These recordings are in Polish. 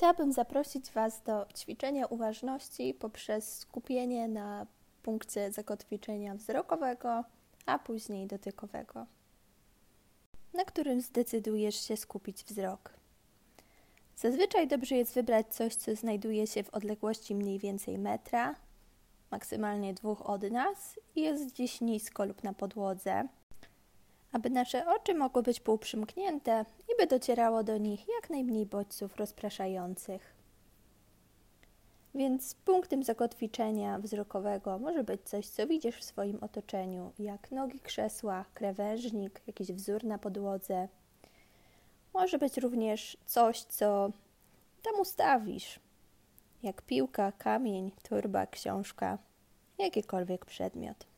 Chciałabym zaprosić Was do ćwiczenia uważności poprzez skupienie na punkcie zakotwiczenia wzrokowego, a później dotykowego, na którym zdecydujesz się skupić wzrok. Zazwyczaj dobrze jest wybrać coś, co znajduje się w odległości mniej więcej metra, maksymalnie dwóch od nas i jest gdzieś nisko lub na podłodze, aby nasze oczy mogły być półprzymknięte i by docierało do nich jak najmniej bodźców rozpraszających. Więc punktem zakotwiczenia wzrokowego może być coś, co widzisz w swoim otoczeniu, jak nogi krzesła, krawężnik, jakiś wzór na podłodze. Może być również coś, co tam ustawisz, jak piłka, kamień, torba, książka, jakikolwiek przedmiot.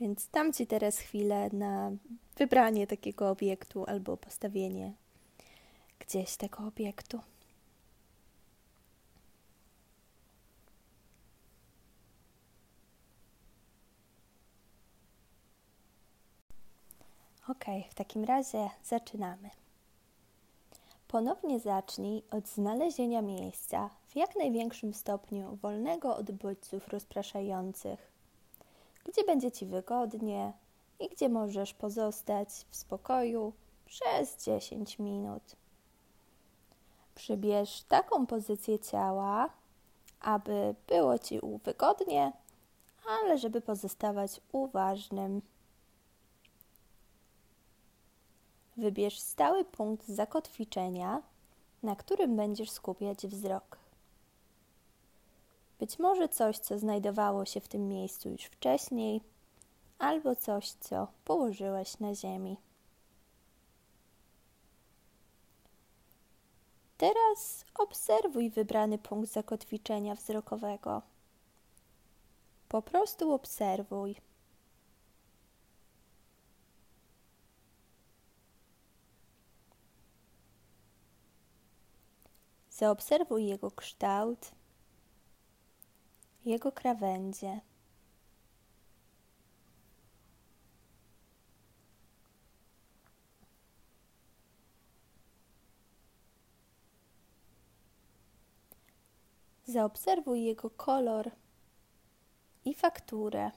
Więc dam Ci teraz chwilę na wybranie takiego obiektu albo postawienie gdzieś tego obiektu. Ok, w takim razie zaczynamy. Ponownie zacznij od znalezienia miejsca w jak największym stopniu wolnego od bodźców rozpraszających, gdzie będzie Ci wygodnie i gdzie możesz pozostać w spokoju przez 10 minut. Przybierz taką pozycję ciała, aby było Ci wygodnie, ale żeby pozostawać uważnym. Wybierz stały punkt zakotwiczenia, na którym będziesz skupiać wzrok. Być może coś, co znajdowało się w tym miejscu już wcześniej, albo coś, co położyłeś na ziemi. Teraz obserwuj wybrany punkt zakotwiczenia wzrokowego. Po prostu obserwuj. Zaobserwuj jego kształt, jego krawędzie. Zaobserwuj jego kolor i fakturę.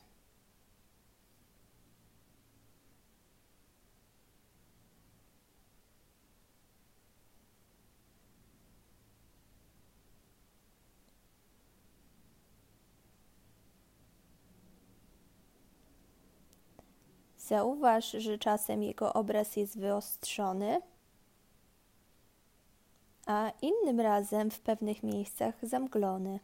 Zauważ, że czasem jego obraz jest wyostrzony, a innym razem w pewnych miejscach zamglony.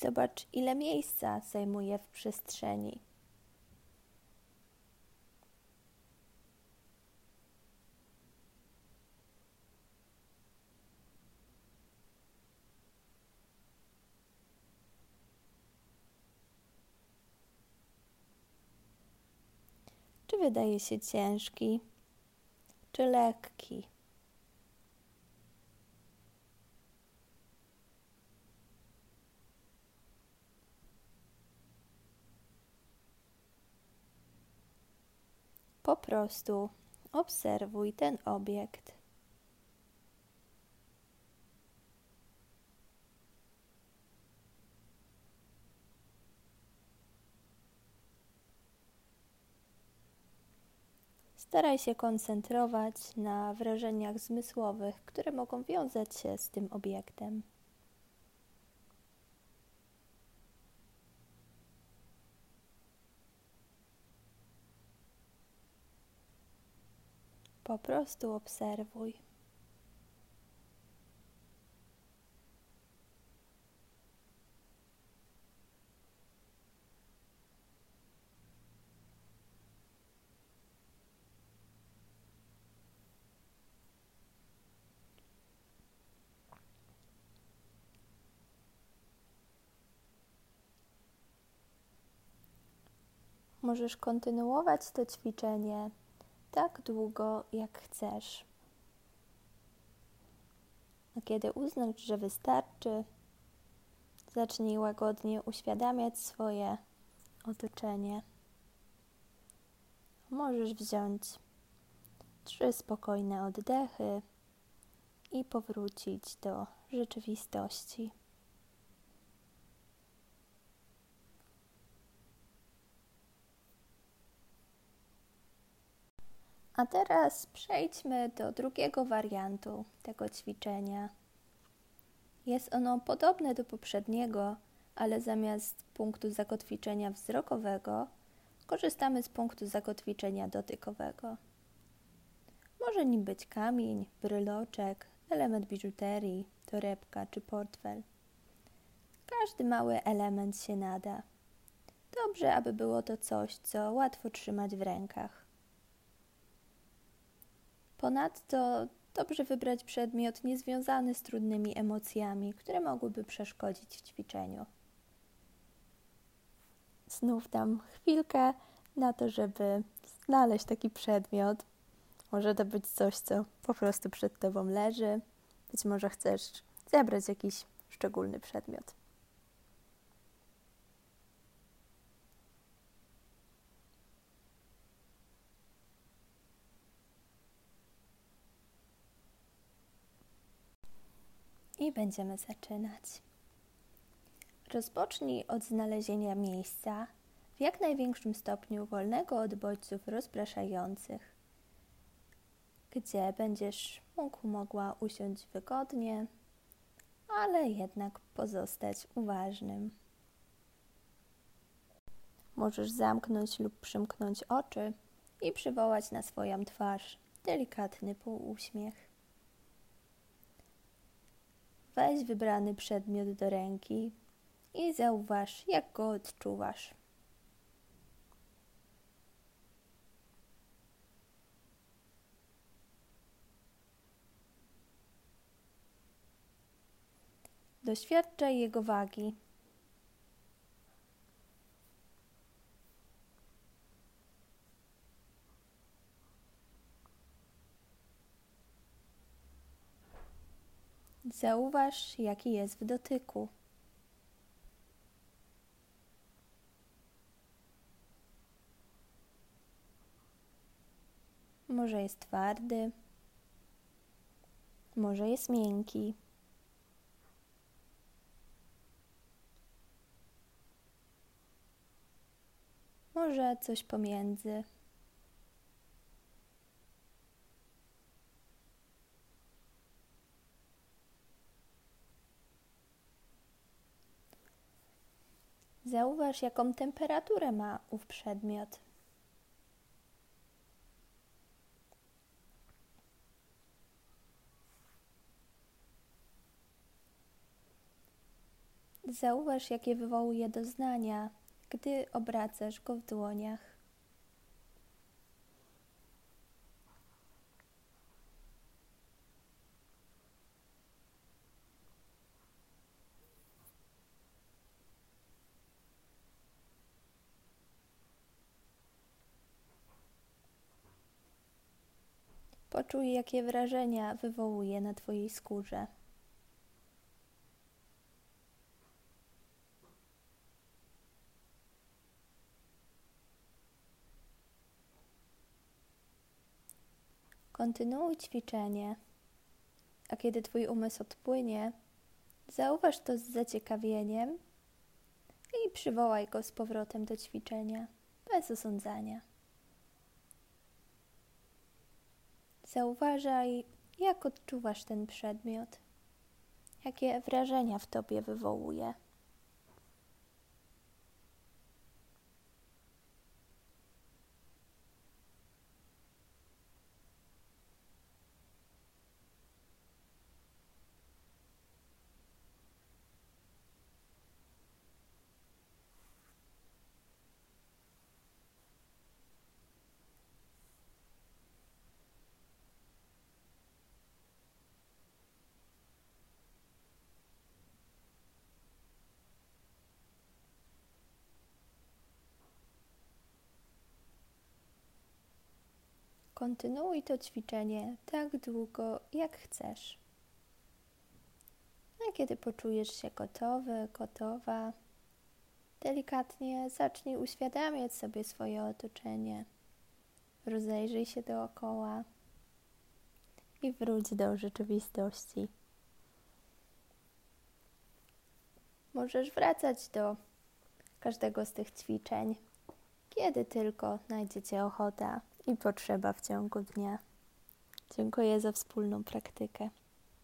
Zobacz, ile miejsca zajmuje w przestrzeni. Czy wydaje się ciężki, czy lekki? Po prostu obserwuj ten obiekt. Staraj się koncentrować na wrażeniach zmysłowych, które mogą wiązać się z tym obiektem. Po prostu obserwuj. Możesz kontynuować to ćwiczenie tak długo, jak chcesz. A kiedy uznasz, że wystarczy, zacznij łagodnie uświadamiać swoje otoczenie. Możesz wziąć trzy spokojne oddechy i powrócić do rzeczywistości. A teraz przejdźmy do drugiego wariantu tego ćwiczenia. Jest ono podobne do poprzedniego, ale zamiast punktu zakotwiczenia wzrokowego korzystamy z punktu zakotwiczenia dotykowego. Może nim być kamień, bryloczek, element biżuterii, torebka czy portfel. Każdy mały element się nada. Dobrze, aby było to coś, co łatwo trzymać w rękach. Ponadto dobrze wybrać przedmiot niezwiązany z trudnymi emocjami, które mogłyby przeszkodzić w ćwiczeniu. Znów dam chwilkę na to, żeby znaleźć taki przedmiot. Może to być coś, co po prostu przed Tobą leży. Być może chcesz zebrać jakiś szczególny przedmiot. I będziemy zaczynać. Rozpocznij od znalezienia miejsca w jak największym stopniu wolnego od bodźców rozpraszających, gdzie będziesz mógł, mogła usiąść wygodnie, ale jednak pozostać uważnym. Możesz zamknąć lub przymknąć oczy i przywołać na swoją twarz delikatny półuśmiech. Weź wybrany przedmiot do ręki i zauważ, jak go odczuwasz. Doświadczaj jego wagi. Zauważ, jaki jest w dotyku. Może jest twardy, może jest miękki. Może coś pomiędzy. Zauważ, jaką temperaturę ma ów przedmiot. Zauważ, jakie wywołuje doznania, gdy obracasz go w dłoniach. Poczuj, jakie wrażenia wywołuje na Twojej skórze. Kontynuuj ćwiczenie, a kiedy Twój umysł odpłynie, zauważ to z zaciekawieniem i przywołaj go z powrotem do ćwiczenia, bez osądzania. Zauważaj, jak odczuwasz ten przedmiot, jakie wrażenia w tobie wywołuje. Kontynuuj to ćwiczenie tak długo, jak chcesz. A kiedy poczujesz się gotowy, gotowa, delikatnie zacznij uświadamiać sobie swoje otoczenie. Rozejrzyj się dookoła i wróć do rzeczywistości. Możesz wracać do każdego z tych ćwiczeń, kiedy tylko znajdziecie ochota i potrzeba w ciągu dnia. Dziękuję za wspólną praktykę.